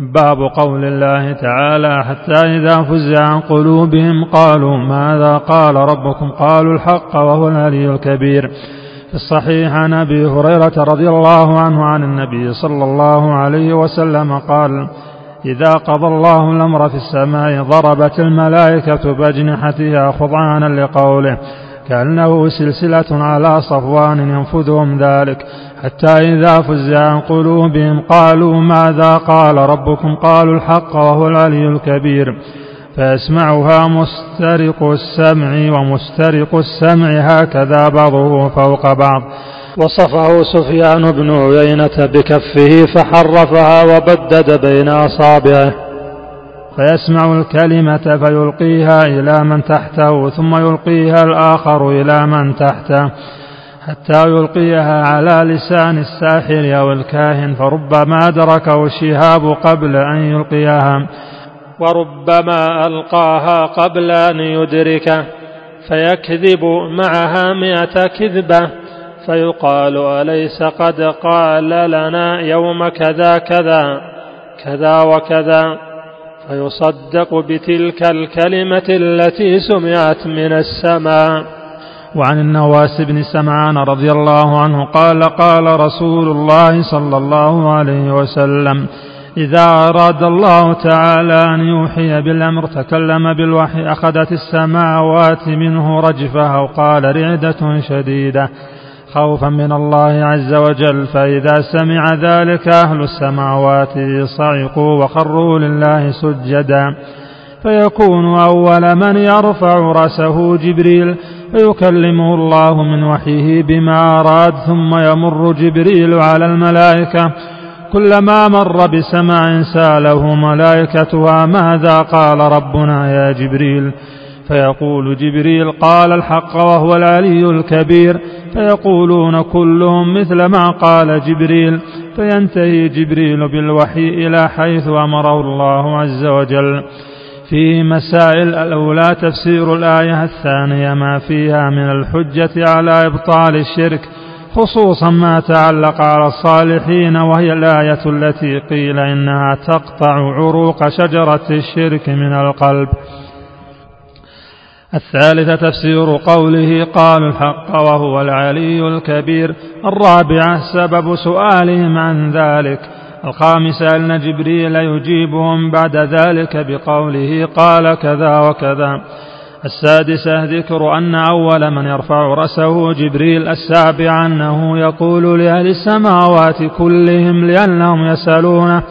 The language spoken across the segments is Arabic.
باب قول الله تعالى حتى إذا فزع عن قلوبهم قالوا ماذا قال ربكم؟ قالوا الحق وهو العلي الكبير. في الصحيح عن أبي هريرة رضي الله عنه عن النبي صلى الله عليه وسلم قال إذا قضى الله الأمر في السماء ضربت الملائكة بأجنحتها خضعانا لقوله كأنه سلسلة على صفوان ينفذهم ذلك. حتى إذا فزع عن قلوبهم قالوا ماذا قال ربكم؟ قالوا الحق وهو العلي الكبير. فيسمعها مسترق السمع ومسترق السمع هكذا بعضه فوق بعض. وصفه سفيان بن عيينة بكفه فحرفها وبدد بين أصابعه. فيسمع الكلمة فيلقيها إلى من تحته ثم يلقيها الآخر إلى من تحته حتى يلقيها على لسان الساحر أو الكاهن فربما أدركه الشهاب قبل أن يلقيها وربما ألقاها قبل أن يدركه فيكذب معها مئة كذبة فيقال أليس قد قال لنا يوم كذا كذا كذا وكذا. فيصدق بتلك الكلمة التي سمعت من السماء. وعن النواس بن سمعان رضي الله عنه قال قال رسول الله صلى الله عليه وسلم إذا أراد الله تعالى أن يوحي بالأمر تكلم بالوحي أخذت السماوات منه رجفة أو قال رعدة شديدة. خوفا من الله عز وجل فإذا سمع ذلك أهل السماوات صعقوا وخروا لله سجدا. فيكون أول من يرفع رأسه جبريل فيكلمه الله من وحيه بما أراد ثم يمر جبريل على الملائكة. كلما مر بسماع سأله ملائكتها ماذا قال ربنا يا جبريل؟ فيقول جبريل قال الحق وهو العلي الكبير. فيقولون كلهم مثل ما قال جبريل. فينتهي جبريل بالوحي إلى حيث أمره الله عز وجل. فيه مسائل الأولى تفسير الآية الثانية ما فيها من الحجة على إبطال الشرك خصوصا ما تعلق على الصالحين وهي الآية التي قيل إنها تقطع عروق شجرة الشرك من القلب. الثالثة تفسير قوله قالوا الحق وهو العلي الكبير. الرابعة سبب سؤالهم عن ذلك. الخامسة أن جبريل يجيبهم بعد ذلك بقوله قال كذا وكذا. السادسة ذكر أن أول من يرفع رأسه جبريل السابعة أنه يقول لأهل السماوات كلهم لأنهم يسألونه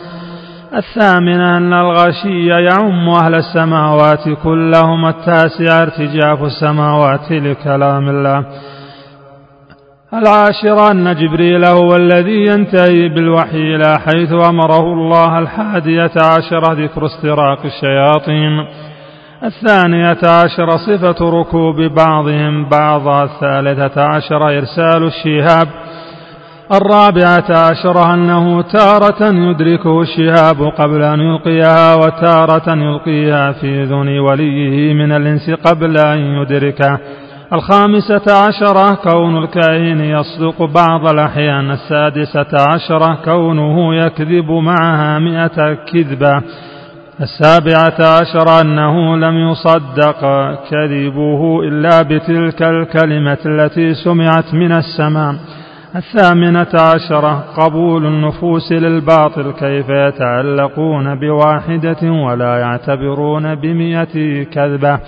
الثامنة أن الغشي يعم أهل السماوات كلهم التاسع ارتجاف السماوات لكلام الله. العاشرة أن جبريل هو الذي ينتهي بالوحي إلى حيث أمره الله. الحادية عشرة ذكر استراق الشياطين. الثانية عشرة صفة ركوب بعضهم بعضا. الثالثة عشرة إرسال الشهاب. الرابعة عشرة أنه تارة يدركه الشهاب قبل أن يلقيها وتارة يلقيها في ذن وليه من الإنس قبل أن يدركه الخامسة عشرة كون الكاهن يصدق بعض الأحيان. السادسة عشرة كونه يكذب معها مئة كذبة السابعة عشرة أنه لم يصدق كذبه إلا بتلك الكلمة التي سمعت من السماء. الثامنة عشرة قبول النفوس للباطل كيف يتعلقون بواحدة ولا يعتبرون بمئة كذبة.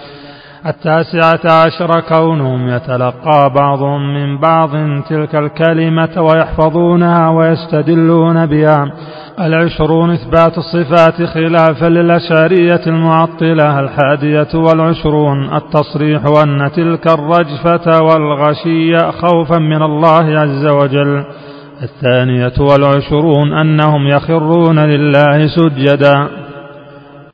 التاسعة عشر كونهم يتلقى بعضهم من بعض تلك الكلمة ويحفظونها ويستدلون بها. العشرون إثبات الصفات خلافا للأشعرية المعطلة الحادية والعشرون التصريح أن تلك الرجفة والغشي خوفا من الله عز وجل. الثانية والعشرون أنهم يخرون لله سجدا.